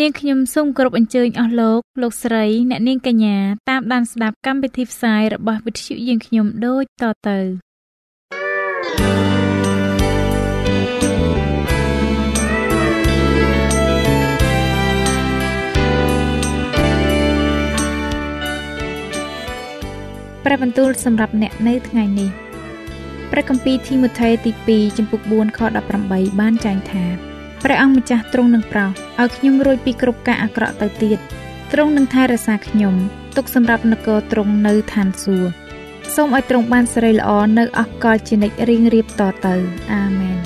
នាងខ្ញុំសូមគោរពអញ្ជើញអស់លោកលោកស្រី អ្នកនាងកញ្ញាតាមដានស្ដាប់កម្មវិធីផ្សាយរបស់វិទ្យុយើងខ្ញុំដូចតទៅព្រះបន្ទូលសម្រាប់អ្នកនៅថ្ងៃនេះព្រះគម្ពីរធីម៉ូថេទី2ចំពុក4ខ18បានចែងថា ព្រះអង្គម្ចាស់ទ្រង់នឹងប្រោសឲ្យខ្ញុំរួចពីគ្រប់ការអាក្រក់ទៅទៀតទ្រង់នឹងថែរក្សាខ្ញុំទុកសម្រាប់នគរទ្រង់នៅឋានសួគ៌សូមឲ្យទ្រង់បានសិរីល្អនៅអកលជានិច្ចរៀងរៀបតទៅអាមែន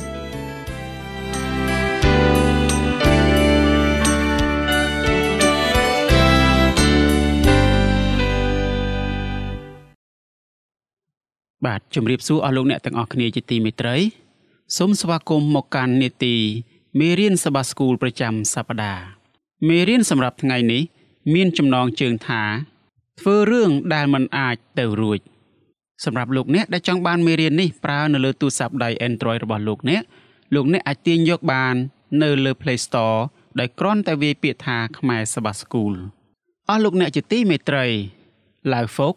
បាទជំរាបសួរអស់លោកអ្នកទាំងអស់គ្នាជាទីមេត្រីសូមស្វាគមន៍មកកាន់នេតិ មេរៀនសបាស្គូលប្រចាំសប្តាហ៍មេរៀនសម្រាប់ថ្ងៃនេះ មានចំណងជើងថា ធ្វើរឿងដែលមិនអាចទៅរួចសម្រាប់លោកអ្នកដែលចង់បានមេរៀននេះប្រើនៅលើទូរស័ព្ទដៃ Android របស់លោកអ្នកលោកអ្នកអាចទាញយកបាននៅលើ Play Store ដោយគ្រាន់តែវាយពាក្យថាខ្មែរសបាស្គូលអស់លោកអ្នកជាទីមេត្រីឡាវហ្វុក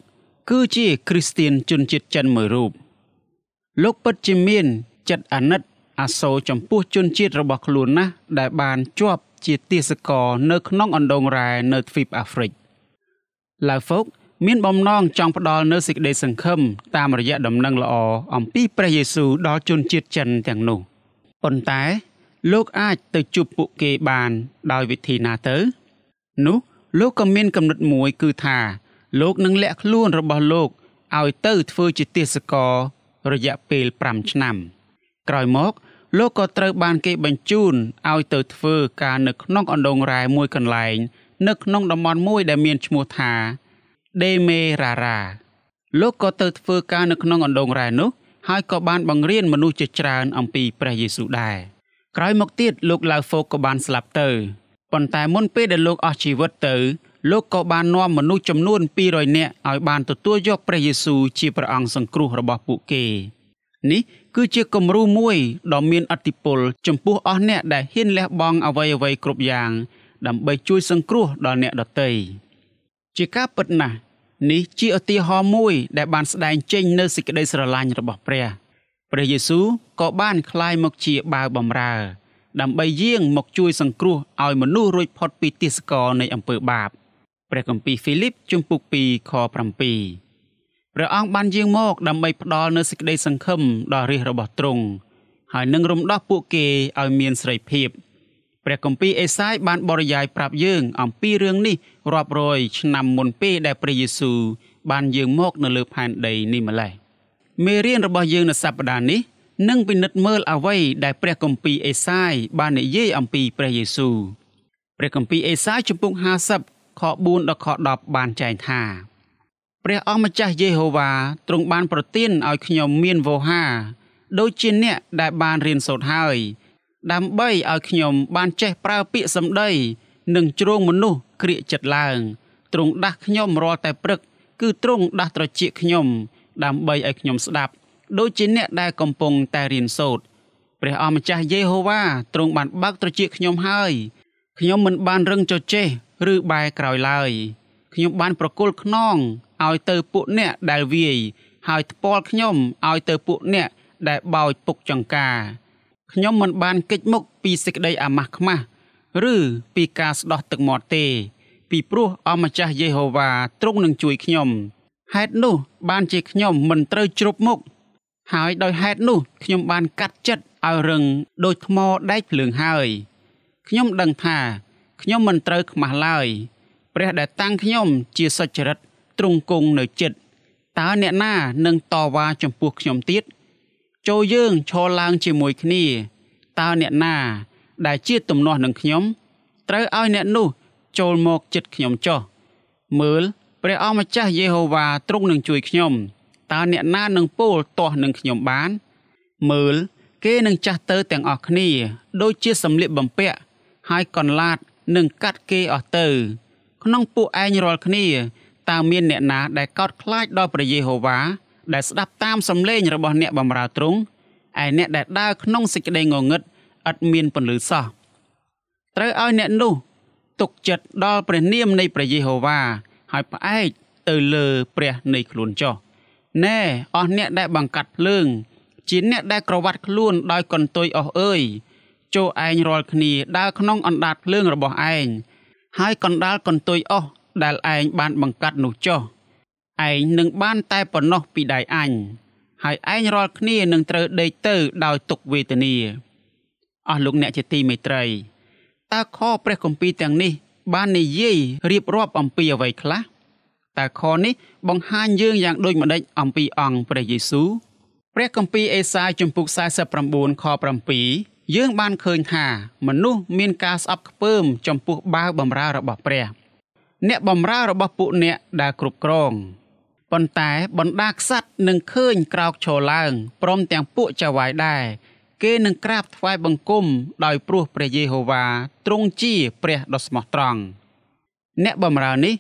គឺជាគ្រីស្ទៀនជនជាតិចិនមួយរូបលោកពិតជាមានចិត្តអាណិត អាសូរចំពោះជនជាតិរបស់ខ្លួនណាស់ដែលបានជាប់ជាទាសករនៅក្នុងអណ្ដូងរ៉ែនៅទ្វីបអាហ្វ្រិកឡាវហ្វុកមានបំណងចង់ផ្ដល់នូវសេចក្តីសង្ឃឹមតាមរយៈដំណឹងល្អអំពីព្រះយេស៊ូវដល់ជនជាតិចិនទាំងនោះប៉ុន្តែលោកអាចទៅជួបពួកគេបានដោយវិធីណាទៅនោះលោកក៏មានគំនិតមួយគឺថាលោកនឹងលាក់ខ្លួនរបស់លោកឲ្យទៅធ្វើជាទាសកររយៈពេល5ឆ្នាំ ក្រោយមក លោកក៏ត្រូវបានគេបញ្ជូនឲ្យទៅធ្វើការនៅក្នុងអណ្ដូងរ៉ែមួយកន្លែង នៅក្នុងតំបន់មួយដែលមានឈ្មោះថាដេមេរ៉ារ៉ាលោកក៏ទៅធ្វើការនៅក្នុងអណ្ដូងរ៉ែនោះហើយក៏បានបង្រៀនមនុស្សជាច្រើនអំពីព្រះយេស៊ូវដែរក្រោយមកទៀតលោកឡាវហ្វូកក៏បានស្លាប់ទៅប៉ុន្តែមុនពេលដែលលោកអស់ជីវិតទៅលោកក៏បាននាំមនុស្សចំនួន200នាក់ឲ្យបានទទួលយកព្រះយេស៊ូវជាព្រះអង្គសង្គ្រោះរបស់ពួកគេនេះ គឺជាគំរូមួយដ៏មានអធិពលចំពោះអស់អ្នកដែលហ៊ានលះបង់អ្វីអ្វីគ្រប់យ៉ាង ដើម្បីជួយសង្គ្រោះដល់អ្នកដទៃជាការពិតណាស់នេះជាឧទាហរណ៍មួយដែលបានស្ដែងចេញនៅសេចក្តីស្រឡាញ់របស់ព្រះព្រះយេស៊ូវក៏បានក្លាយមកជាបាវបំរើ ដើម្បីយាងមកជួយសង្គ្រោះឲ្យមនុស្សរួចផុតពីទាសករនៃអំពើបាបព្រះគម្ពីរហ្វីលីបជំពូក2ខ7 ព្រះអង្គបានយាងមកដើម្បីផ្ដល់នូវសេចក្តីសង្ឃឹមដល់រាជរបស់ទ្រង់ហើយនឹងរំដោះពួកគេឲ្យមានសេរីភាពព្រះគម្ពីរអេសាយបានបរិយាយប្រាប់យើង អំពីរឿងនេះរាប់រយឆ្នាំមុនពេលដែលព្រះយេស៊ូវបានយាងមកនៅលើផែនដីនេះម្លេះមេរៀនរបស់យើងនៅសប្តាហ៍នេះនឹងពិនិត្យមើលអ្វីដែលព្រះគម្ពីរអេសាយបាននិយាយអំពីព្រះយេស៊ូវព្រះគម្ពីរអេសាយជំពូក50ខ4ដល់ខ10បានចែងថា ព្រះអង្គម្ចាស់យេហូវ៉ាទ្រង់បានប្រទានឲ្យខ្ញុំមានវោហា ដូចជាអ្នកដែលបានរៀនសូត្រហើយ ដើម្បីឲ្យខ្ញុំបានចេះប្រើពាក្យសម្ដី និងជ្រងមនុស្សក្រៀកចិត្តឡើងទ្រង់ដាស់ខ្ញុំរាល់តែព្រឹក គឺទ្រង់ដាស់ត្រចៀកខ្ញុំ ដើម្បីឲ្យខ្ញុំស្ដាប់ ដូចជាអ្នកដែលកំពុងតែរៀនសូត្រព្រះអង្គម្ចាស់យេហូវ៉ាទ្រង់បានបើកត្រចៀកខ្ញុំហើយខ្ញុំមិនបានរឹងចចេះឬបែរក្រោយឡើយខ្ញុំបានប្រគល់ខ្នង ឲ្យទៅពួកអ្នកដែលវាយហើយថ្ពាល់ខ្ញុំឲ្យទៅពួកអ្នកដែលបោចពុកចង្ការខ្ញុំមិនបានកិច្ចមុខពីសេចក្តីអាម៉ាស់ខ្មាស់ឬពីការស្ដោះទឹកមាត់ទេ ពីព្រោះអម្ចាស់យេហូវ៉ាទ្រង់នឹងជួយខ្ញុំហេតុនោះ បានជាខ្ញុំមិនត្រូវជ្រប់មុខហើយដោយហេតុនោះខ្ញុំបានកាត់ចិត្តឲ្យរឹងដូចថ្មដែកភ្លើងហើយខ្ញុំដឹងថា ខ្ញុំមិនត្រូវខ្មាស់ឡើយព្រះដែលតាំងខ្ញុំជាសុចរិត ទ្រង់គង់នៅចិត្តតើអ្នកណានឹងតវ៉ាចំពោះខ្ញុំទៀតចូលយើងឈរឡើងជាមួយគ្នាតើអ្នកណា ដែលជាទំនាស់នឹងខ្ញុំត្រូវឲ្យអ្នកនោះចូលមកចិត្តខ្ញុំចុះមើលព្រះអម្ចាស់យេហូវ៉ាទ្រង់នឹងជួយខ្ញុំតើអ្នកណានឹងពោលទាស់នឹងខ្ញុំបាន មើលគេនឹងចាស់ទៅទាំងអស់គ្នា ដូចជាសម្លៀកបំពាក់ហើយកន្លាតនឹងកាត់គេអស់ទៅ ក្នុងពួកឯងរាល់គ្នា តើមានអ្នកណាដែលកោតខ្លាចដល់ព្រះយេហូវ៉ាដែលស្ដាប់តាមសំឡេងរបស់អ្នកបម្រើទ្រង់ឯអ្នកដែលដើរក្នុងសេចក្តីងងឹតឥតមានពន្លឺសោះត្រូវឲ្យអ្នកនោះទុកចិត្តដល់ព្រះនាមនៃព្រះយេហូវ៉ាហើយផ្អែកទៅលើព្រះនៃខ្លួនចុះណែអស់អ្នកដែលបង្កាត់ភ្លើង ជាអ្នកដែលក្រវ៉ាត់ខ្លួនដោយកន្ទុយអស់អើយចូលឯងរាល់គ្នាដើរក្នុងអណ្ដាតភ្លើងរបស់ឯងហើយកណ្ដាលកន្ទុយអស់ ដែលឯងបានបង្កាត់នោះចុះឯងនឹងបានតែប៉ុណ្ណោះពីដៃអញហើយឯងរាល់គ្នានឹងត្រូវដេកទៅដោយទុក្ខវេទនាអស់លោកអ្នកជាទីមេត្រីតើខព្រះគម្ពីរទាំងនេះ បាននិយាយរៀបរាប់អំពីអ្វីខ្លះតើខនេះបង្ហាញយើងយ៉ាងដូចម្តេចអំពីអង្គព្រះយេស៊ូវព្រះគម្ពីរអេសាយជំពូក49ខ7យើងបានឃើញថាមនុស្សមានការស្អប់ខ្ពើមចំពោះបាវបំរើរបស់ព្រះ អ្នកបំរើរបស់ពួកអ្នកដែលគ្រប់គ្រងប៉ុន្តែបណ្ដាក្សត្រនឹងឃើញក្រោកឈរឡើងព្រមទាំងពួកចៅហ្វាយដែរគេនឹងក្រាបថ្វាយបង្គំដោយព្រោះព្រះយេហូវ៉ាទ្រង់ជាព្រះដ៏ស្មោះត្រង់អ្នកបម្រើនេះ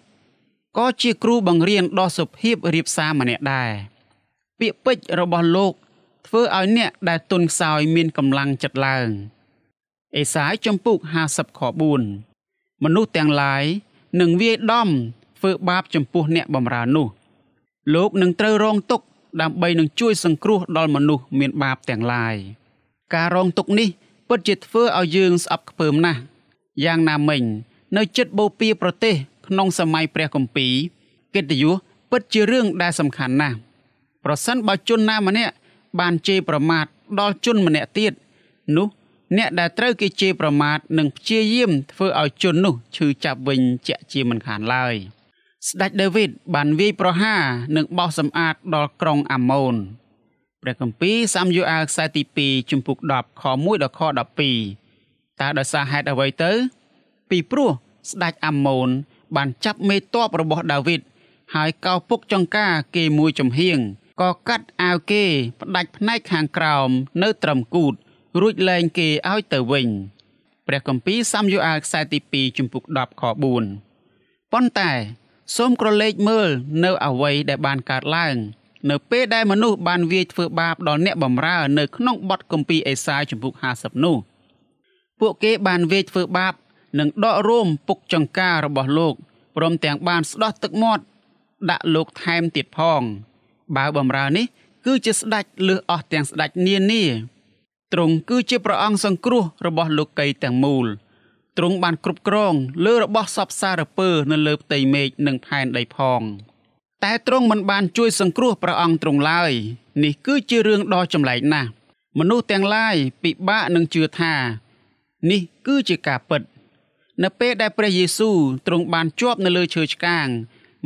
ក៏ជាគ្រូបង្រៀនដ៏សុភាពរៀបសារម្នាក់ដែរពាក្យពេចន៍របស់លោកធ្វើឲ្យអ្នកដែលទុនខ្សោយមានកម្លាំងចិត្តឡើងអេសាយចំពុក50ខ4មនុស្សទាំងឡាយ នឹងវាយដំធ្វើបាបចំពោះអ្នកបម្រើនោះ លោកនឹងត្រូវរងទុក្ខដើម្បីនឹងជួយសង្គ្រោះដល់មនុស្សមានបាបទាំងឡាយការរងទុក្ខនេះពិតជាធ្វើឲ្យយើងស្អប់ខ្ពើមណាស់យ៉ាងណាមិញ នៅចិត្តបូព៌ាប្រទេសក្នុងសម័យព្រះគម្ពីរកិត្តិយសពិតជារឿងដែលសំខាន់ណាស់ប្រសិនបើជនណាម្នាក់បានជេរប្រមាថដល់ជនម្នាក់ទៀតនោះ អ្នកដែលត្រូវគេជេរប្រមាថនឹងព្យាយាមធ្វើឲ្យជននោះឈឺចាប់វិញជាក់ជាមិនខានឡើយ។ស្ដេចដាវីតបានវាយប្រហារនិងបោះសម្អាតដល់ក្រុងអាម៉ូនព្រះគម្ពីរសាមយូអាលខ្សែទី2ជំពូក10ខ1ដល់ខ12តើដោយសារហេតុអ្វីទៅ ពីព្រោះស្ដេចអាម៉ូន បានចាប់មេតបរបស់ដាវីតហើយកោពុកចង្ការគេមួយចំហៀងក៏កាត់អាវគេផ្ដាច់ផ្នែកខាងក្រោមនៅត្រឹមគូត រួចលែងគេឲ្យទៅវិញព្រះគម្ពីរសាមយូអាលខ្សែទី2ជំពូក10ខ4ប៉ុន្តែ សូមក្រឡេកមើលនៅអ្វីដែលបានកើតឡើង នៅពេលដែលមនុស្សបានវាយធ្វើបាបដល់អ្នកបម្រើនៅក្នុងបទគម្ពីរអេសាយជំពូក50នោះពួកគេបានវាយធ្វើបាបនិងដករួមពុកចង្ការរបស់លោកព្រមទាំងបានស្ដោះទឹកមាត់ដាក់លោកថែមទៀតផង បើបម្រើនេះគឺជាស្ដេចលើសអស់ទាំងស្ដេចនានា ទ្រង់គឺជាព្រះអង្គសង្គ្រោះរបស់លោកីទាំងមូលទ្រង់បានគ្រប់គ្រងលើរបស់សពសារពើនៅលើផ្ទៃមេឃនិងផែនដីផង តែទ្រង់មិនបានជួយសង្គ្រោះព្រះអង្គទ្រង់ឡើយនេះគឺជារឿងដ៏ចម្លែកណាស់មនុស្សទាំងឡាយពិបាកនឹងជឿថា នេះគឺជាការពិត នៅពេលដែលព្រះយេស៊ូវទ្រង់បានជាប់នៅលើឈើឆ្កាង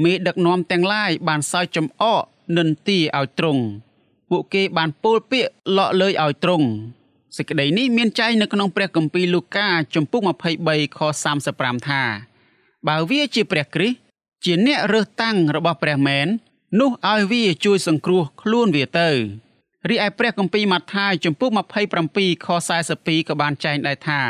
មេដឹកនាំទាំងឡាយបានសើចចំអកនិន្ទាឲ្យទ្រង់ពួកគេបានពោលពាក្យលក់លើយឲ្យទ្រង់ សេចក្តីនេះមានចែងនៅក្នុងព្រះគម្ពីរលូកាជំពូក23ខ35ថាបើវាជាព្រះគ្រីស្ទជាអ្នករើសតាំងរបស់ព្រះមែននោះឲ្យវាជួយសង្គ្រោះខ្លួនវាទៅរីឯព្រះគម្ពីរម៉ាថាយជំពូក27ខ42ក៏បានចែងដែរថា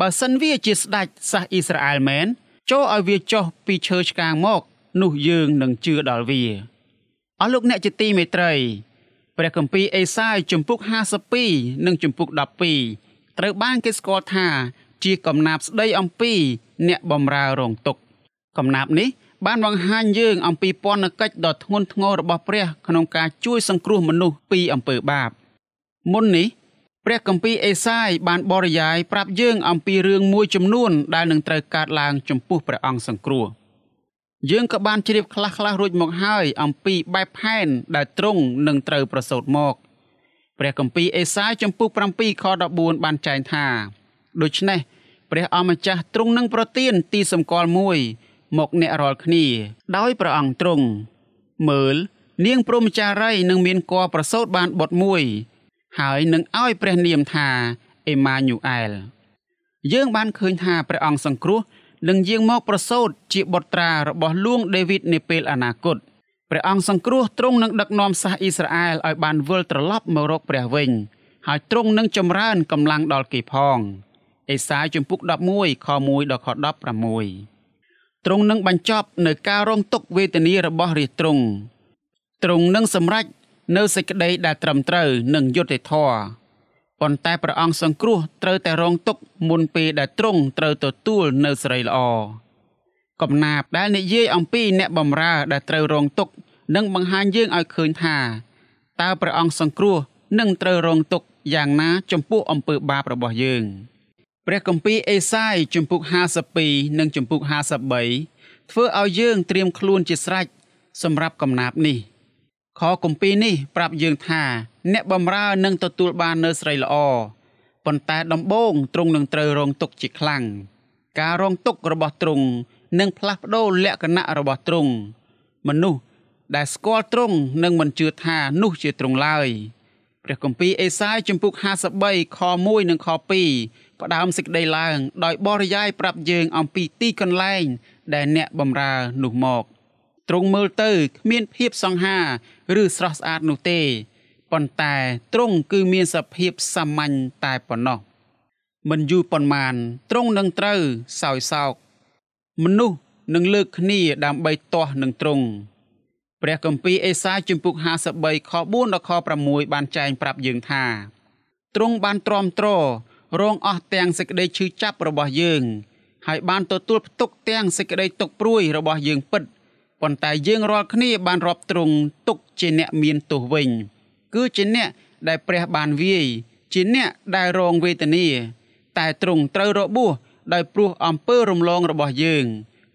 បើសិនវាជាស្ដេចសាសអ៊ីស្រាអែលមែនចូលឲ្យវាចុះពីឈើឆ្កាងមក នោះយើងនឹងជឿដល់វាអស់លោកអ្នកជាទីមេត្រី ព្រះគម្ពីរអេសាយជំពូក52និងជំពូក12ត្រូវបានគេស្គាល់ថា ជាកំណាព្យស្ដីអំពី អ្នកបំរើរងទុក្ខកំណាព្យនេះបានបង្ហាញយើងអំពីពន្ធកិច្ចដ៏ធ្ងន់ធ្ងររបស់ព្រះក្នុងការជួយសង្គ្រោះមនុស្សពីអំពើបាបមុននេះព្រះគម្ពីរអេសាយបានបរិយាយប្រាប់យើងអំពីរឿងមួយចំនួនដែលនឹងត្រូវកើតឡើងចំពោះព្រះអង្គសង្គ្រោះ យើងក៏បានជ្រាបខ្លះៗរួចមកហើយអំពីបែបផែនដែលទ្រង់នឹងត្រូវប្រសូតមកព្រះគម្ពីរអេសាយចំពុក7ខ14បានចែងថាដូច្នេះព្រះអម្ចាស់ទ្រង់នឹងប្រទានទីសម្គាល់មួយ មកអ្នករាល់គ្នា ដោយព្រះអង្គទ្រង់មើល នាងព្រហ្មចារីនឹងមានគរប្រសូតបានបុតមួយ ហើយនឹងឲ្យព្រះនាមថាអេម៉ាញូអែលយើងបានឃើញថាព្រះអង្គសង្គ្រោះ នឹងយាងមកប្រសូតជាបុត្រារបស់លួងដេវីតនាពេលអនាគតព្រះអង្គសង្គ្រោះទ្រង់នឹងដឹកនាំសាសអ៊ីស្រាអែលឲ្យបានវិលត្រឡប់មករកព្រះវិញហើយទ្រង់នឹងចម្រើនកម្លាំងដល់គេផងអេសាយជំពូក11ខ1ដល់ខ16ទ្រង់នឹងបញ្ចប់នៅការរងទុក្ខវេទនារបស់រាជទ្រង់ទ្រង់នឹងសម្រេចនៅសេចក្តីដែលត្រឹមត្រូវនិងយុត្តិធម៌ ប៉ុន្តែព្រះអង្គសង្គ្រោះត្រូវតែរងទុក្ខមុនពេលដែលទ្រង់ត្រូវទទួលនៅសេរីល្អកំណាបដែលនិយាយអំពីអ្នកបម្រើដែលត្រូវរងទុក្ខនឹងបង្ហាញយើងឲ្យឃើញថាតើព្រះអង្គសង្គ្រោះនឹងត្រូវរងទុក្ខយ៉ាងណាចំពោះអំពើបាបរបស់យើងព្រះគម្ពីរអេសាយជំពូក52និងជំពូក53ធ្វើឲ្យយើងត្រៀមខ្លួនជាស្រេចសម្រាប់កំណាបនេះ ខគម្ពីរនេះប្រាប់យើងថា អ្នកបម្រើនឹងទទួលបាននូវស្រីល្អប៉ុន្តែដំបូងទ្រង់នឹងត្រូវរងទុក្ខជាខ្លាំងការរងទុក្ខរបស់ទ្រង់នឹងផ្លាស់ប្ដូរលក្ខណៈរបស់ទ្រង់មនុស្សដែលស្គាល់ទ្រង់នឹងមិនជឿថានោះជាទ្រង់ឡើយព្រះគម្ពីរអេសាយជំពូក53ខ1និងខ2ផ្ដើមសេចក្តីឡើង ដោយបរិយាយប្រាប់យើងអំពីទីកន្លែង ដែលអ្នកបម្រើនោះមក ទ្រង់មើលទៅគ្មានភាពសង្ហា ឬស្រស់ស្អាតនោះទេប៉ុន្តែទ្រង់គឺមានសភាពសាមញ្ញតែប៉ុណ្ណោះមិនយូរប៉ុន្មានទ្រង់នឹងត្រូវសោយសោកមនុស្សនឹងលើកគ្នាដើម្បីទាស់នឹងទ្រង់ព្រះគម្ពីរអេសាយជំពូក53ខ4ដល់ខ6បានចែងប្រាប់យើងថាទ្រង់បានទ្រាំទ្ររងអស់ទាំងសេចក្តីឈឺចាប់របស់យើង ហើយបានទទួលផ្ទុកទាំងសេចក្តីទុក្ខព្រួយរបស់យើងពិត ប៉ុន្តែយើងរាល់គ្នាបានរាប់ទ្រង់ទុកជាអ្នកមានទោសវិញ គឺជាអ្នកដែលព្រះបានវាយជាអ្នកដែលរងវេទនាតែទ្រង់ត្រូវរបួសដោយព្រោះអំពើរំលងរបស់យើង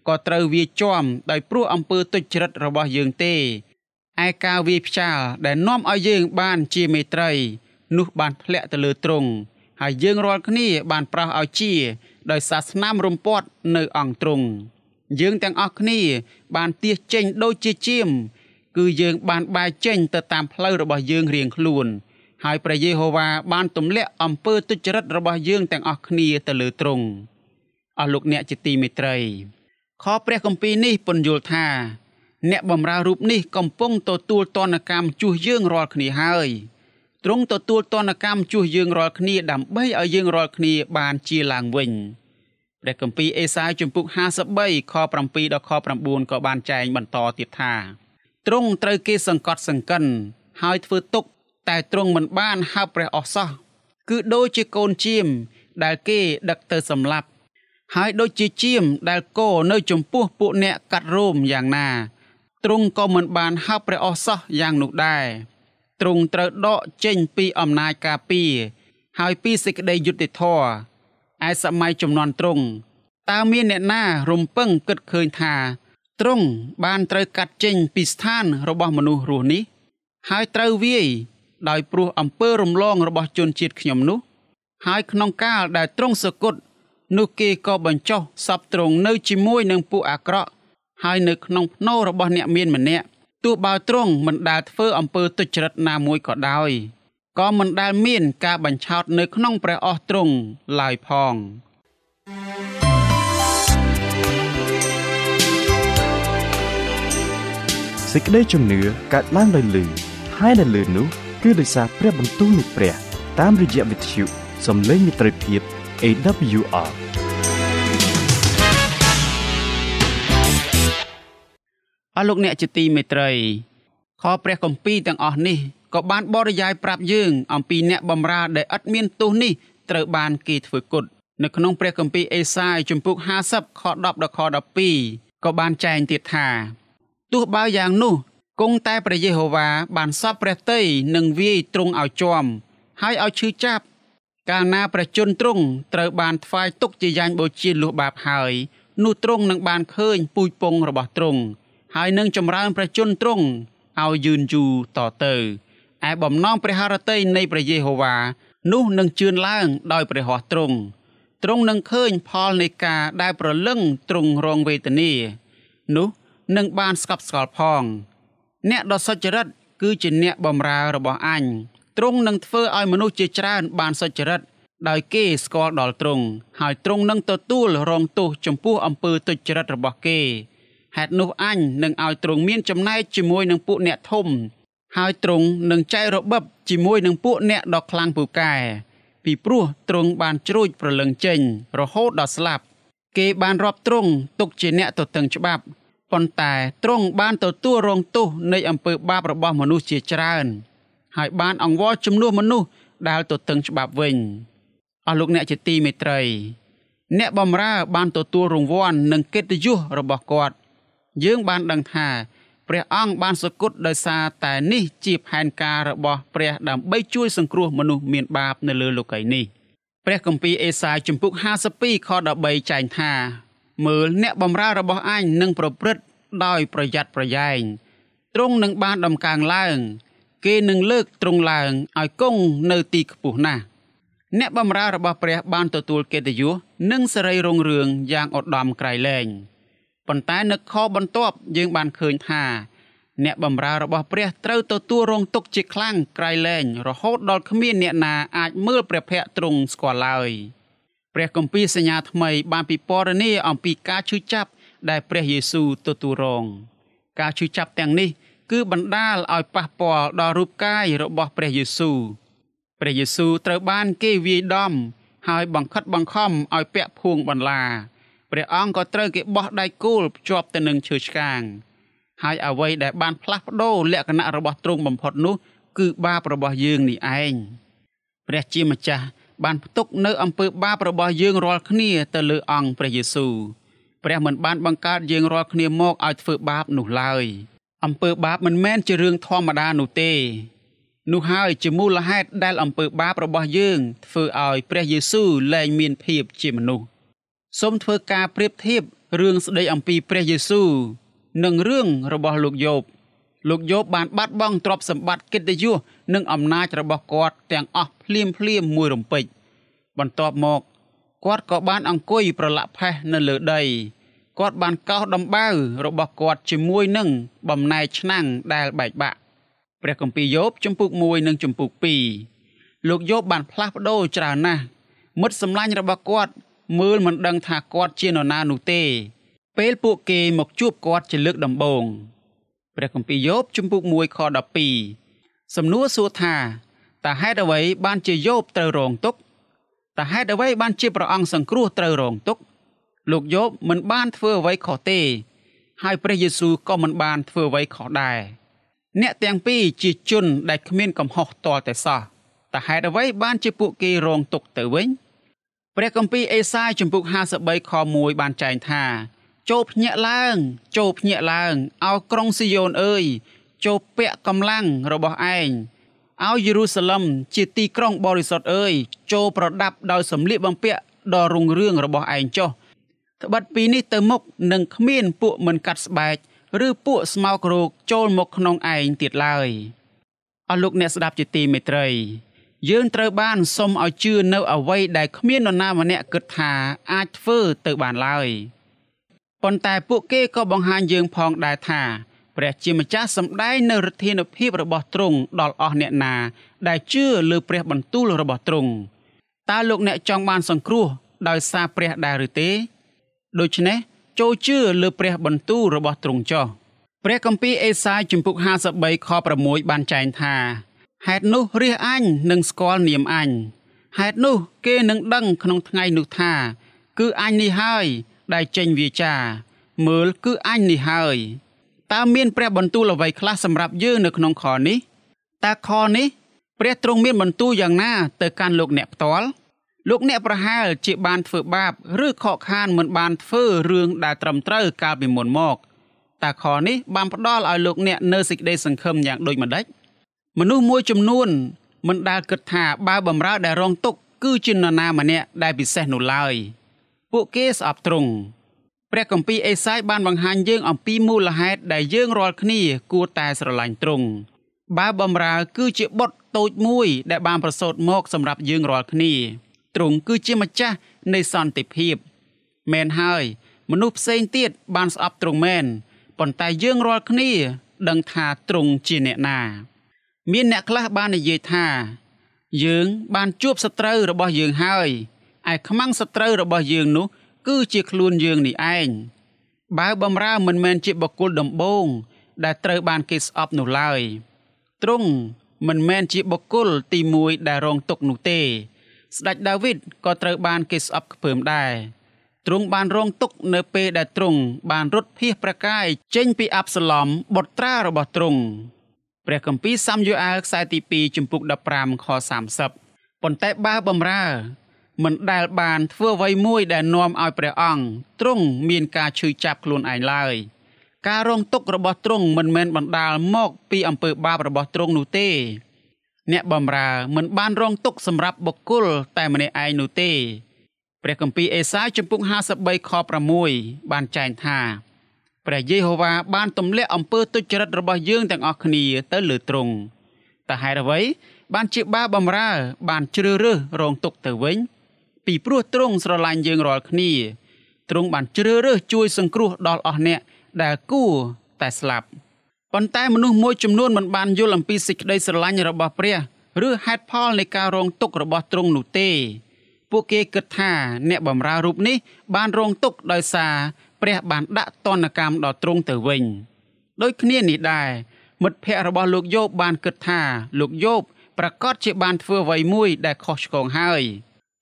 ក៏ត្រូវវាជាំដោយព្រោះអំពើទុច្ចរិតរបស់យើងទេឯការវាយផ្ចាលដែលនាំឲ្យយើងបានជាមេត្រី នោះបានធ្លាក់ទៅលើទ្រង់ហើយយើងរាល់គ្នាបានប្រោសឲ្យជា ដោយសាសនាមរំពាត់នៅអង្គទ្រង់ យើងទាំងអស់គ្នា បានទៀសចេញដូចជាជាម គឺយើងបានបែកចេញទៅតាមផ្លូវរបស់យើងរៀងខ្លួន ហើយព្រះយេហូវ៉ាបានទម្លាក់អំពើទុច្ចរិតរបស់យើងទាំងអស់គ្នាទៅលើទ្រង់អស់លោកអ្នកជាទីមេត្រីខព្រះគម្ពីរនេះពន្យល់ថា អ្នកបម្រើរូបនេះកំពុងទទួលទណ្ឌកម្មជួសយើងរាល់គ្នាហើយទ្រង់ទទួលទណ្ឌកម្មជួសយើងរាល់គ្នាដើម្បីឲ្យយើងរាល់គ្នាបានជាឡើងវិញ ព្រះគម្ពីរអេសាយជំពូក53ខ7ដល់ខ9ក៏បានចែងបន្តទៀតថាទ្រង់ត្រូវគេសង្កត់សង្កិន ហើយធ្វើទុក តែទ្រង់មិនបានហើបព្រះអស់សោះគឺដូចជាកូនជៀមដែលគេដឹកទៅសម្លាប់ ហើយដូចជាជៀមដែលគោនៅចំពោះពួកអ្នកកាត់រោមយ៉ាងណាទ្រង់ក៏មិនបានហើបព្រះអស់សោះយ៉ាងនោះដែរទ្រង់ត្រូវដកចេញពីអំណាចការពារហើយពីសេចក្តីយុត្តិធម៌ ឯសម័យចំនួនទ្រង់តើមានអ្នកណារំពឹងគិតឃើញថាទ្រង់បានត្រូវកាត់ចេញពីស្ថានរបស់មនុស្សរស់នេះ ហើយត្រូវវាយដោយព្រោះអំពើរំលងរបស់ជនជាតិខ្ញុំនោះ ហើយក្នុងកាលដែលទ្រង់សគត់នោះគេក៏បញ្ចុះសពទ្រង់នៅជាមួយនឹងពួកអាក្រក់ហើយនៅក្នុងភ្នោរបស់អ្នកមានម្នាក់ទោះបើទ្រង់មិនដែលធ្វើអំពើទុច្ចរិតណាមួយក៏ដោយ ក៏មិនដែលមានការបញ្ឆោតនៅក្នុងព្រះអស់ទ្រង់ឡើយផងសេចក្តីជំនឿកើតឡើងដោយលឺហើយដែលលឺនោះគឺដោយសារព្រះបន្ទូលនៃព្រះ តាមរយៈវិទ្យុសំឡេងមិត្តភាព AWR អស់លោកអ្នកជាទីមេត្រី ខព្រះគម្ពីរទាំងអស់នេះ ក៏បានបរិយាយប្រាប់យើងអំពីអ្នកបម្រើដែលឥតមានទោសនេះត្រូវបានគេធ្វើគុតនៅក្នុងព្រះគម្ពីរអេសាយជំពូក50ខ10ដល់ខ12ក៏បានចែងទៀតថាទោះបើយ៉ាងនោះគង់តែព្រះយេហូវ៉ាបានសពព្រះតីនឹងវាយទ្រង់ឲ្យជាប់ហើយឲ្យឈឺចាប់កាលណាព្រះជន្មទ្រង់ត្រូវបានថ្វាយទុកជាយ៉ាញ់បូជាលុះបាបហើយនោះទ្រង់នឹងបានឃើញពូជពងរបស់ទ្រង់ហើយនឹងចម្រើនព្រះជន្មទ្រង់ឲ្យយឺនយូរតទៅ ឯបំណងព្រះハរតីនៃព្រះយេហូវ៉ានោះនឹងជឿនឡើងដោយព្រះហស្ថទ្រង់ទ្រង់នឹងឃើញផលនៃការដែលប្រលឹងទ្រង់រងវេទនានោះនឹងបានស្កប់ស្កល់ផង អ្នកដ៏សុចរិតគឺជាអ្នកបម្រើរបស់អញទ្រង់នឹងធ្វើឲ្យមនុស្សជាច្រើនបានសុចរិតដោយគេស្គាល់ដល់ទ្រង់ហើយទ្រង់នឹងទទួលរងទោសចំពោះអំពើទុច្ចរិតរបស់គេហេតុនោះអញនឹងឲ្យទ្រង់មានចំណែកជាមួយនឹងពួកអ្នកធំ ហើយទ្រង់នឹងចែករបបជាមួយនឹងពួកអ្នកដ៏ខ្លាំងពូកែពីព្រោះទ្រង់បានជ្រួចប្រលឹងចេញ រហូតដល់ស្លាប់ គេបានរាប់ទ្រង់ទុកជាអ្នកទទឹងច្បាប់ប៉ុន្តែទ្រង់បានទទួលរងទោសនៃអំពើបាបរបស់មនុស្សជាច្រើន ហើយបានអង្វរជំនួសមនុស្សដែលទទឹងច្បាប់វិញអស់លោកអ្នកជាទីមេត្រី អ្នកបំរើបានទទួលរង្វាន់និងកិត្តិយសរបស់គាត់ យើងបានដឹងថា ព្រះអង្គបានសគត់ដោយសារតែនេះជាផែនការរបស់ព្រះដើម្បីជួយសង្គ្រោះមនុស្សមានបាបនៅលើលោកីយ៍នេះព្រះគម្ពីរអេសាយជំពូក52ខ13ចែងថាមើលអ្នកបម្រើរបស់អញនឹងប្រព្រឹត្តដោយប្រយ័ត្នប្រយែងទ្រង់នឹងបានដំកើងឡើង គេនឹងលើកទ្រង់ឡើងឲ្យគង់នៅទីខ្ពស់ណាស់អ្នកបម្រើរបស់ព្រះបានទទួលកិត្តិយសនិងសេរីរុងរឿងយ៉ាងឧត្តមក្រៃលែង ប៉ុន្តែនៅខបន្ទាប់យើងបានឃើញថាអ្នកបម្រើរបស់ព្រះត្រូវទទួលរងទុក្ខជាខ្លាំងក្រៃលែងរហូតដល់គ្មានអ្នកណាអាចមើលព្រះភ័ក្ត្រទ្រង់ស្គាល់ឡើយព្រះគម្ពីរសញ្ញាថ្មីបានពិពណ៌នាអំពីការឈឺចាប់ដែលព្រះយេស៊ូវទទួលរង ការឈឺចាប់ទាំងនេះ គឺបណ្ដាលឲ្យប៉ះពាល់ដល់រូបកាយរបស់ព្រះយេស៊ូវព្រះយេស៊ូវត្រូវបានគេវាយដំ ហើយបង្ខិតបង្ខំឲ្យពាក់ភួងបន្លា ព្រះអង្គក៏ត្រូវគេបោះដៃគោលភ្ជាប់ទៅនឹងឈើឆ្កាងហើយអ្វីដែលបានផ្លាស់ប្ដូរលក្ខណៈរបស់ទ្រង់បំផុតនោះ គឺបាបរបស់យើងនេះឯងព្រះជាម្ចាស់បានផ្ទុកនៅអំពើបាបរបស់យើងរាល់គ្នាទៅលើអង្គព្រះយេស៊ូវព្រះមិនបានបង្កើតយើងរាល់គ្នាមកឲ្យធ្វើបាបនោះឡើយអំពើបាបមិនមែនជារឿងធម្មតានោះទេនោះហើយជាមូលហេតុដែលអំពើបាបរបស់យើងធ្វើឲ្យព្រះយេស៊ូវលែងមានភាពជាមនុស្ស សូមធ្វើការប្រៀបធៀបរឿងស្ដីអំពីព្រះយេស៊ូវនិងរឿងរបស់លោកយោបលោកយោបបានបាត់បង់ទ្រព្យសម្បត្តិកិត្តិយសនិងអំណាចរបស់គាត់ទាំងអស់ភ្លាមភ្លាមមួយរំពេចបន្ទាប់មកគាត់ក៏បានអង្គុយប្រឡាក់ផេះនៅលើដីគាត់បានកោសដំបៅរបស់គាត់ជាមួយនឹងបំណែកឆ្នាំងដែលបែកបាក់ព្រះគម្ពីរយោបជំពូក1និងជំពូក2លោកយោបបានផ្លាស់ប្ដូរច្រើនណាស់មិត្តសម្លាញ់របស់គាត់ មើលមិនដឹងថាគាត់ជានរណានោះទេ ពេលពួកគេមកជួបគាត់ជាលើកដំបូងព្រះគម្ពីរយោបជំពូក1ខ12សំណួរសួរថាតើហេតុអ្វីបានជាយោបត្រូវរងទុក្ខតើហេតុអ្វីបានជាព្រះអង្គសង្គ្រោះត្រូវរងទុក្ខលោកយោបមិនបានធ្វើអ្វីខុសទេ ហើយព្រះយេស៊ូវក៏មិនបានធ្វើអ្វីខុសដែរអ្នកទាំងពីរជាជនដែលគ្មានកំហុសតលតែសោះតើហេតុអ្វីបានជាពួកគេរងទុក្ខទៅវិញ ព្រះគម្ពីរអេសាយជំពូក53ខ1បានចែងថាចូលភ្ញាក់ឡើង ចូលភ្ញាក់ឡើងឲ្យក្រុងស៊ីយ៉ូនអើយចូលពាក់កម្លាំងរបស់ឯងឲ្យយេរូសាឡឹមជាទីក្រុងបរិសុទ្ធអើយចូលប្រដាប់ដោយសម្លៀកបំពាក់ដ៏រុងរឿងរបស់ឯងចុះត្បិតពីនេះទៅមុខនឹងគ្មានពួកមិនកាត់ស្បែកឬពួកស្មោករោគចូលមកក្នុងឯងទៀតឡើយអស់លោកអ្នកស្ដាប់ជាទីមេត្រី យើងត្រូវបានសុំឲ្យជឿនៅអ្វីដែលគ្មាននរណាម្នាក់គិតថាអាចធ្វើទៅបានឡើយប៉ុន្តែពួកគេក៏បង្ហាញយើងផងដែរថាព្រះជាម្ចាស់សម្ដែងនៅឫទ្ធានុភាពរបស់ទ្រង់ដល់អស់អ្នកណា ដែលជឿលើព្រះបន្ទូលរបស់ទ្រង់តើលោកអ្នកចង់បានសង្គ្រោះដោយសារព្រះដែរឬទេ ដូច្នេះចូលជឿលើព្រះបន្ទូលរបស់ទ្រង់ចុះព្រះគម្ពីរអេសាយជំពូក53ខ6បានចែងថា ហេតុនោះរាជអញនឹងស្គាល់នាមអញហេតុនោះគេនឹងដឹងក្នុងថ្ងៃនោះថា គឺអញនេះហើយដែលចេញវាចា មើលគឺអញនេះហើយតើមានព្រះបន្ទូលអ្វីខ្លះសម្រាប់យើងនៅក្នុងខនេះតើខនេះព្រះទ្រង់មានបន្ទូលយ៉ាងណាទៅកាន់លោកអ្នកផ្ទាល់លោកអ្នកប្រហែលជាបានធ្វើបាបឬខកខានមិនបានធ្វើរឿងដែលត្រឹមត្រូវកាលពីមុនមកតើខនេះបានផ្ដល់ឲ្យលោកអ្នកនៅសេចក្តីសង្ឃឹមយ៉ាងដូចម្ដេច មនុស្សមួយចំនួន មិនដែលគិតថាបើបំរើដែលរងទុកគឺជានរណាម្នាក់ដែលពិសេសនោះឡើយពួកគេស្អប់ត្រង់ព្រះគម្ពីរអេសាយបានបង្ហាញយើងអំពីមូលហេតុដែលយើងរាល់គ្នាគួរតែស្រឡាញ់ទ្រង់បើបំរើគឺជាបុត្រតូចមួយដែលបានប្រសូតមកសម្រាប់យើងរាល់គ្នាទ្រង់គឺជាម្ចាស់នៃសន្តិភាពមែនហើយ មនុស្សផ្សេងទៀតបានស្អប់ទ្រង់មែនប៉ុន្តែយើងរាល់គ្នា ដឹងថាទ្រង់ជាអ្នកណា មានអ្នកខ្លះបាននិយាយថា យើង បានជួបសត្រូវរបស់យើងហើយឯខ្មាំងសត្រូវរបស់យើងនោះ គឺជាខ្លួនយើងនេះឯងបើបំរើមិនមែនជាបុគ្គលដំបូង ដែលត្រូវបានគេស្អប់នោះឡើយទ្រង់មិនមែនជាបុគ្គលទី1ដែលរងទុក្ខនោះទេ ស្ដេចដាវីតក៏ត្រូវបានគេស្អប់ខ្ពើមដែរទ្រង់បានរងទុក្ខនៅពេលដែលទ្រង់បានរត់ភៀសប្រកាយចេញពីអាប់សាឡំបុត្រារបស់ទ្រង់ ព្រះគម្ពីរសាមយូអែលខ្សែទី2ចំពុក15ខ30ប៉ុន្តែបើបំរើមិនដែលបានធ្វើអ្វីមួយដែលនាំឲ្យព្រះអង្គទ្រង់មានការឈឺចាប់ខ្លួនឯងឡើយការរងទុក្ខរបស់ទ្រង់មិនមែនបណ្ដាលមកពីអំពើបាបរបស់ទ្រង់នោះទេ អ្នកបំរើមិនបានរងទុក្ខសម្រាប់បុគ្គលតែម្នាក់ឯងនោះទេព្រះគម្ពីរអេសាយចំពុក53ខ6បានចែងថា ព្រះយេហូវ៉ាបានទម្លាក់អំពើទុច្ចរិតរបស់យើងទាំងអស់គ្នាទៅលើទ្រង់តើហេតុអ្វី បានជាបាបំរើ បានជ្រើសរើសរងទុក្ខទៅវិញ ពីព្រោះទ្រង់ស្រឡាញ់យើងរាល់គ្នាទ្រង់បានជ្រើសរើសជួយសង្គ្រោះដល់អស់អ្នកដែលគួរតែស្លាប់ប៉ុន្តែមនុស្សមួយចំនួនមិនបានយល់អំពីសេចក្តីស្រឡាញ់របស់ព្រះឬហេតុផលនៃការរងទុក្ខរបស់ទ្រង់នោះទេ ពួកគេគិតថាអ្នកបម្រើរូបនេះបានរងទុក្ខដោយសារ ព្រះបានដាក់ទណ្ឌកម្មដល់ទ្រង់ទៅវិញដូចគ្នានេះដែរមិត្តភ័ក្តិរបស់លោកយោបបានគិតថាលោកយោបប្រកាសជាបានធ្វើអ្វីមួយដែលខុសឆ្គងហើយ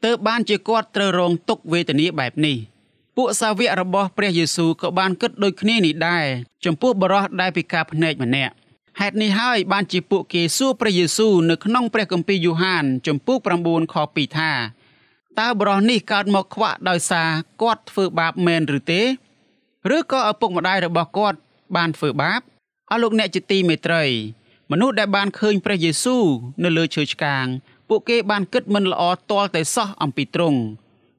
ទើបបានជាគាត់ត្រូវរងទុក្ខវេទនាបែបនេះពួកសាវករបស់ព្រះយេស៊ូវក៏បានគិតដូចគ្នានេះដែរចំពោះបរិះដែលពិការភ្នែកម្នាក់ហេតុនេះហើយបានជាពួកគេសួរព្រះយេស៊ូវនៅក្នុងព្រះគម្ពីរយូហានចំពោះ9ខ2ថាតើបរិះនេះកើតមកខ្វាក់ដោយសារគាត់ធ្វើបាបមែនឬទេ ឬក៏ឪពុកម្ដាយរបស់គាត់បានធ្វើបាបអស់លោកអ្នកជាទីមេត្រី មនុស្សដែលបានឃើញព្រះយេស៊ូវនៅលើឈើឆ្កាង ពួកគេបានគិតមិនល្អទាល់តែសោះអំពីទ្រង់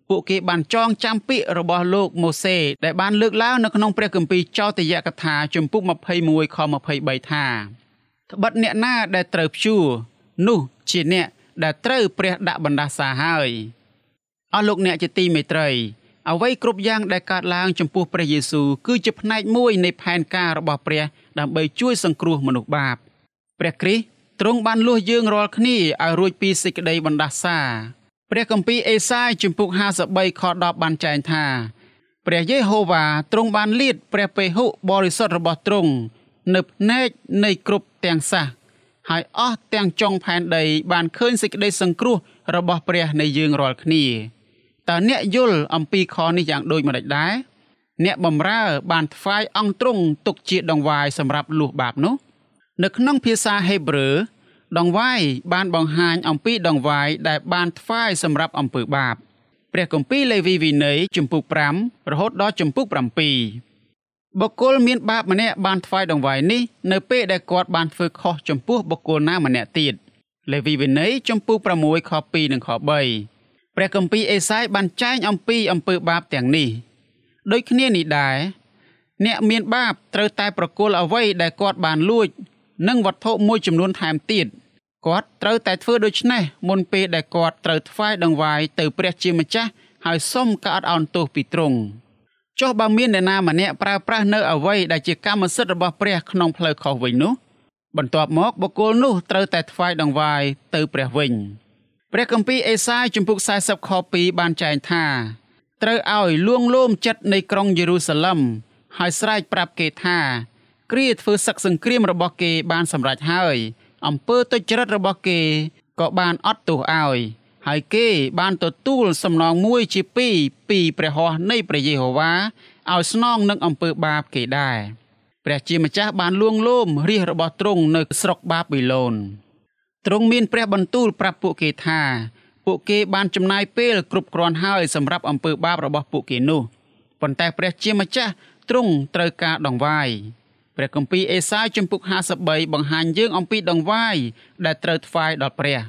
ពួកគេបានចងចាំពាក្យរបស់លោកម៉ូសេដែលបានលើកឡើងនៅក្នុងព្រះគម្ពីរចោទយកថាជំពូក21ខ23ថាត្បិតអ្នកណាដែលត្រូវព្យួរនោះជាអ្នកដែលត្រូវព្រះដាក់បណ្ដាសាហើយអស់លោកអ្នកជាទីមេត្រី អ្វីគ្រប់យ៉ាងដែលកើតឡើងចំពោះព្រះយេស៊ូវគឺជាផ្នែកមួយនៃផែនការរបស់ព្រះដើម្បីជួយសង្គ្រោះមនុស្សបាបព្រះគ្រីស្ទទ្រង់បានលួសយើងរាល់គ្នាឲ្យរួចពីសេចក្តីបណ្ដាសាព្រះគម្ពីរអេសាយជំពូក53ខ10បានចែងថាព្រះយេហូវ៉ាទ្រង់បានលាតព្រះពេហុបរិសុទ្ធរបស់ទ្រង់នៅភ្នែកនៃគ្រប់ទាំងសះហើយអស់ទាំងចុងផែនដីបានឃើញសេចក្តីសង្គ្រោះរបស់ព្រះនៃយើងរាល់គ្នា តើអ្នកយល់អំពីខនេះយ៉ាងដូចម្តេចដែរអ្នកបំរើបានថ្វាយអង្គទ្រង់ទុកជាដងវាយសម្រាប់លួសបាបនោះ នៅក្នុងភាសាហេប្រឺដងវាយបានបង្ហាញអំពីដងវាយដែលបានថ្វាយសម្រាប់អំពើបាបព្រះគម្ពីរលេវីវិន័យជំពូក5រហូតដល់ជំពូក7បុគ្គលមានបាបម្នាក់បានថ្វាយដងវាយនេះនៅពេលដែលគាត់បានធ្វើខុសចំពោះបុគ្គលណាម្នាក់ទៀតលេវីវិន័យជំពូក6ខ2និងខ3 ព្រះគម្ពីរអេសាយបានចែងអំពីអំពើបាបទាំងនេះដូចគ្នានេះដែរអ្នកមានបាបត្រូវតែប្រគល់អ្វីដែលគាត់បានលួច និងវត្ថុមួយចំនួនថែមទៀតគាត់ត្រូវតែធ្វើដូច្នេះមុនពេលដែលគាត់ត្រូវថ្វាយដង្វាយទៅព្រះជាម្ចាស់ហើយសុំការអត់ឱនទោសពីទ្រង់ចុះបើមានអ្នកណាម្នាក់ប្រើប្រាស់នៅអ្វីដែលជាកម្មសិទ្ធិរបស់ព្រះក្នុងផ្លូវខុសវិញនោះបន្ទាប់មកបុគ្គលនោះត្រូវតែថ្វាយដង្វាយទៅព្រះវិញ ព្រះគម្ពីរអេសាយជំពូក40ខ2បានចែងថាត្រូវឲ្យលួងលោមចិត្តនៃក្រុងយេរូសាឡឹមហើយស្រែកប្រាប់គេថាគ្រាធ្វើសឹកសង្គ្រាមរបស់គេបានសម្រេចហើយអំពើទុច្ចរិតរបស់គេក៏បានអត់ទោសឲ្យហើយគេបានទទួលសំណងមួយជាពីរពីព្រះហស្ថនៃព្រះយេហូវ៉ាឲ្យស្នងនឹងអំពើបាបគេដែរព្រះជាម្ចាស់បានលួងលោមរាជរបស់ទ្រង់នៅស្រុកបាប៊ីឡូន ទ្រង់មានព្រះបន្ទូលប្រាប់ពួកគេថាពួកគេបានចំណាយពេលគ្រប់គ្រាន់ហើយសម្រាប់អំពើបាបរបស់ពួកគេនោះប៉ុន្តែព្រះជាម្ចាស់ទ្រង់ត្រូវការដងវាយព្រះគម្ពីរអេសាយជំពូក53បង្ហាញយើងអំពីដង្វាយដែលត្រូវថ្វាយដល់ព្រះ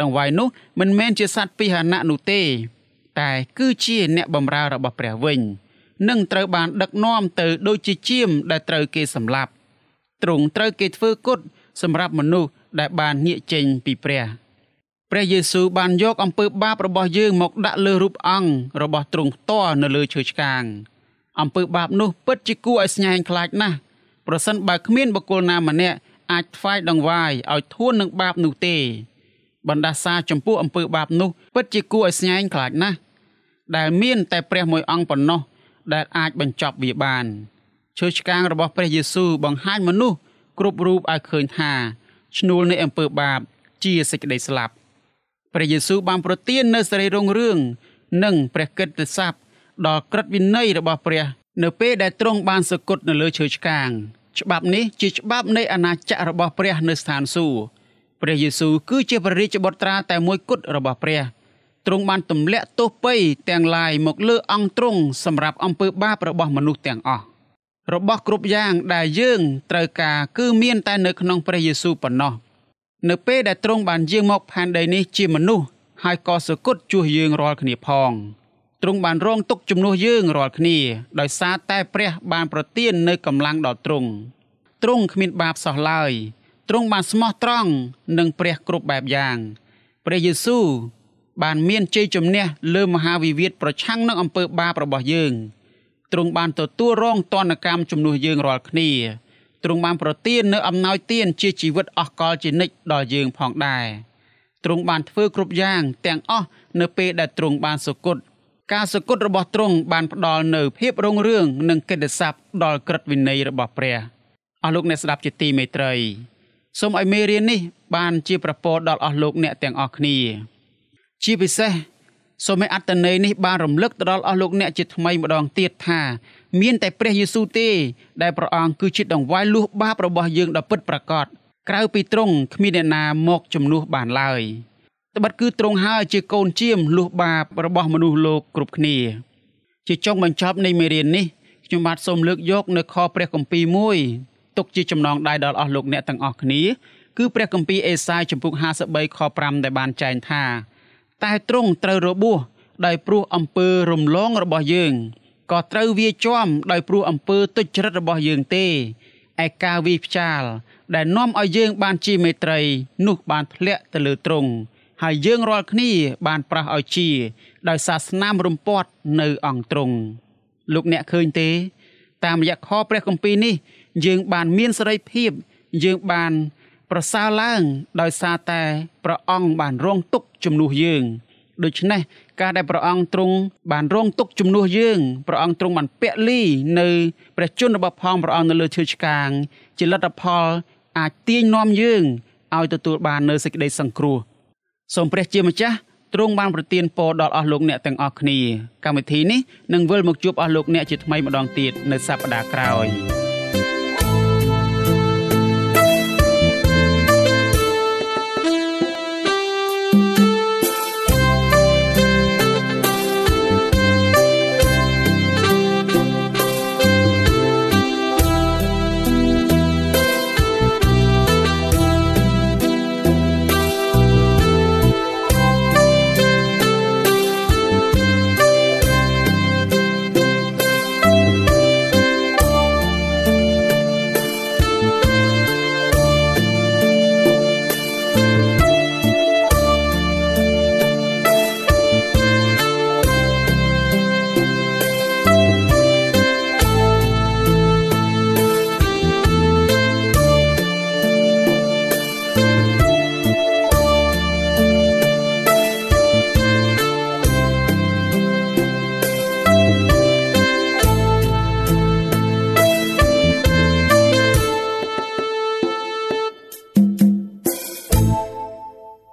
ដង្វាយនោះមិនមែនជាសត្វពាហនៈនោះទេ តែគឺជាអ្នកបម្រើរបស់ព្រះវិញនឹងត្រូវបានដឹកនាំទៅដូចជាជាមដែលត្រូវគេសម្លាប់ទ្រង់ត្រូវគេធ្វើគុតសម្រាប់មនុស្ស ដែលបានងាកចេញពីព្រះព្រះយេស៊ូវបានយកអំពើបាបរបស់យើងមកដាក់លើរូបអង្គរបស់ទ្រង់ផ្ទាល់នៅលើឈើឆ្កាងអំពើបាបនោះពិតជាគួរឲ្យស្ញែងខ្លាចណាស់ប្រសិនបើគ្មានបុគ្គលណាម្នាក់អាចថ្វាយដង្វាយឲ្យធួននឹងបាបនោះទេបណ្ដាសាចំពោះអំពើបាបនោះពិតជាគួរឲ្យស្ញែងខ្លាចណាស់ដែលមានតែព្រះមួយអង្គប៉ុណ្ណោះដែលអាចបញ្ចប់វាបានឈើឆ្កាងរបស់ព្រះយេស៊ូវបង្ហាញមនុស្សគ្រប់រូបឲ្យឃើញថា ឈ្នួលនៃអំពើបាប ជាសេចក្តីស្លាប់ព្រះយេស៊ូវបានប្រទាននូវសេរីរុងរឿងនិងព្រះកិត្តិស័ព្ទដល់ក្រឹតវិន័យរបស់ព្រះ នៅពេលដែលទ្រង់បានសគត់នៅលើឈើឆ្កាង ច្បាប់នេះជាច្បាប់នៃអាណាចក្ររបស់ព្រះនៅស្ថានសួគ៌ព្រះយេស៊ូវគឺជាព្រះរាជបុត្រាតែមួយគត់របស់ព្រះទ្រង់បានទម្លាក់ទោសពៃទាំងឡាយមកលើអង្គទ្រង់សម្រាប់អំពើបាបរបស់មនុស្សទាំងអស់ របស់គ្រប់យ៉ាងដែលយើងត្រូវការគឺមានតែនៅក្នុងព្រះយេស៊ូវប៉ុណ្ណោះនៅពេលដែលទ្រង់បានយាងមកផែនដីនេះជាមនុស្សហើយក៏សគត់ជួសយើងរាល់គ្នាផងទ្រង់បានរងទុកជំនួសយើងរាល់គ្នាដោយសារតែព្រះបានប្រទាននៅកម្លាំងដល់ទ្រង់ទ្រង់គ្មានបាបសោះឡើយទ្រង់បានស្មោះត្រង់នឹងព្រះគ្រប់បែបយ៉ាងព្រះយេស៊ូវបានមានជ័យជំនះលើមហាវិវាទប្រឆាំងនឹងអំពើបាបរបស់យើង ទ្រង់បានទទួលរងទណ្ឌកម្មជំនួសយើងរាល់គ្នាទ្រង់បានប្រទាននៅអំណោយទានជាជីវិតអស់កលជានិច្ចដល់យើងផងដែរទ្រង់បានធ្វើគ្រប់យ៉ាងទាំងអស់នៅពេលដែលទ្រង់បានសុគតការសុគតរបស់ទ្រង់បានផ្ដល់នៅភាពរុងរឿងនិងកិត្តិស័ព្ទដល់ក្រឹតវិន័យរបស់ព្រះអស់លោកអ្នកស្ដាប់ជាទីមេត្រីសូមឲ្យមេរៀននេះបានជាប្រពោដល់អស់លោកអ្នកទាំងអស់គ្នា ជាពិសេស សូមឲ្យអត្តន័យនេះបានរំលឹកទៅដល់អស់លោកអ្នកជាថ្មីម្ដងទៀតថាមានតែព្រះយេស៊ូវទេដែលព្រះអង្គគឺជាដង្វាយលួសបាបរបស់យើងដ៏ពិតប្រាកដក្រៅពីទ្រង់គ្មានអ្នកណាមកជំនួសបានឡើយត្បិតគឺទ្រង់ហើយជាកូនជាមលួសបាបរបស់មនុស្សលោកគ្រប់គ្នា ជាចុងបញ្ចប់នៃមេរៀននេះខ្ញុំបាទសូមលើកយកនៅខព្រះគម្ពីរមួយទុកជាចំណងដៃដល់អស់លោកអ្នកទាំងអស់គ្នាគឺព្រះគម្ពីរអេសាយចំពុក53ខ5ដែលបានចែងថា តែទ្រង់ត្រូវរបួសដោយព្រោះអំពើរំលងរបស់យើងក៏ត្រូវវាជាប់ដោយព្រោះអំពើទុច្ចរិតរបស់យើងទេឯការវាផ្ចាលដែលនាំឲ្យយើងបានជាមេត្រី នោះបានធ្លាក់ទៅលើទ្រង់ហើយយើងរាល់គ្នាបានប្រោះឲ្យជា ដោយសាសនារំពាត់នៅអង្គទ្រង់លោកអ្នកឃើញទេ តាមរយៈខព្រះគម្ពីរនេះ យើងបានមានសេរីភាព យើងបាន ប្រសើរឡើងដោយសារតែព្រះអង្គបានរងទុក្ខជំនួសយើងដូច្នេះការដែលព្រះអង្គទ្រង់បានរងទុក្ខជំនួសយើងព្រះអង្គទ្រង់បានពលីនៅព្រះជន្មរបស់ផងព្រះអង្គនៅលើឈើឆ្កាង ជាលទ្ធផលអាចទាញនាំយើងឲ្យទទួលបាននៅសេចក្តីសង្គ្រោះសូមព្រះជាម្ចាស់ទ្រង់បានប្រទានពរដល់អស់លោកអ្នកទាំងអស់គ្នាកម្មវិធីនេះនឹងវិលមកជួបអស់លោកអ្នកជាថ្មីម្ដងទៀតនៅសប្ដាហ៍ក្រោយ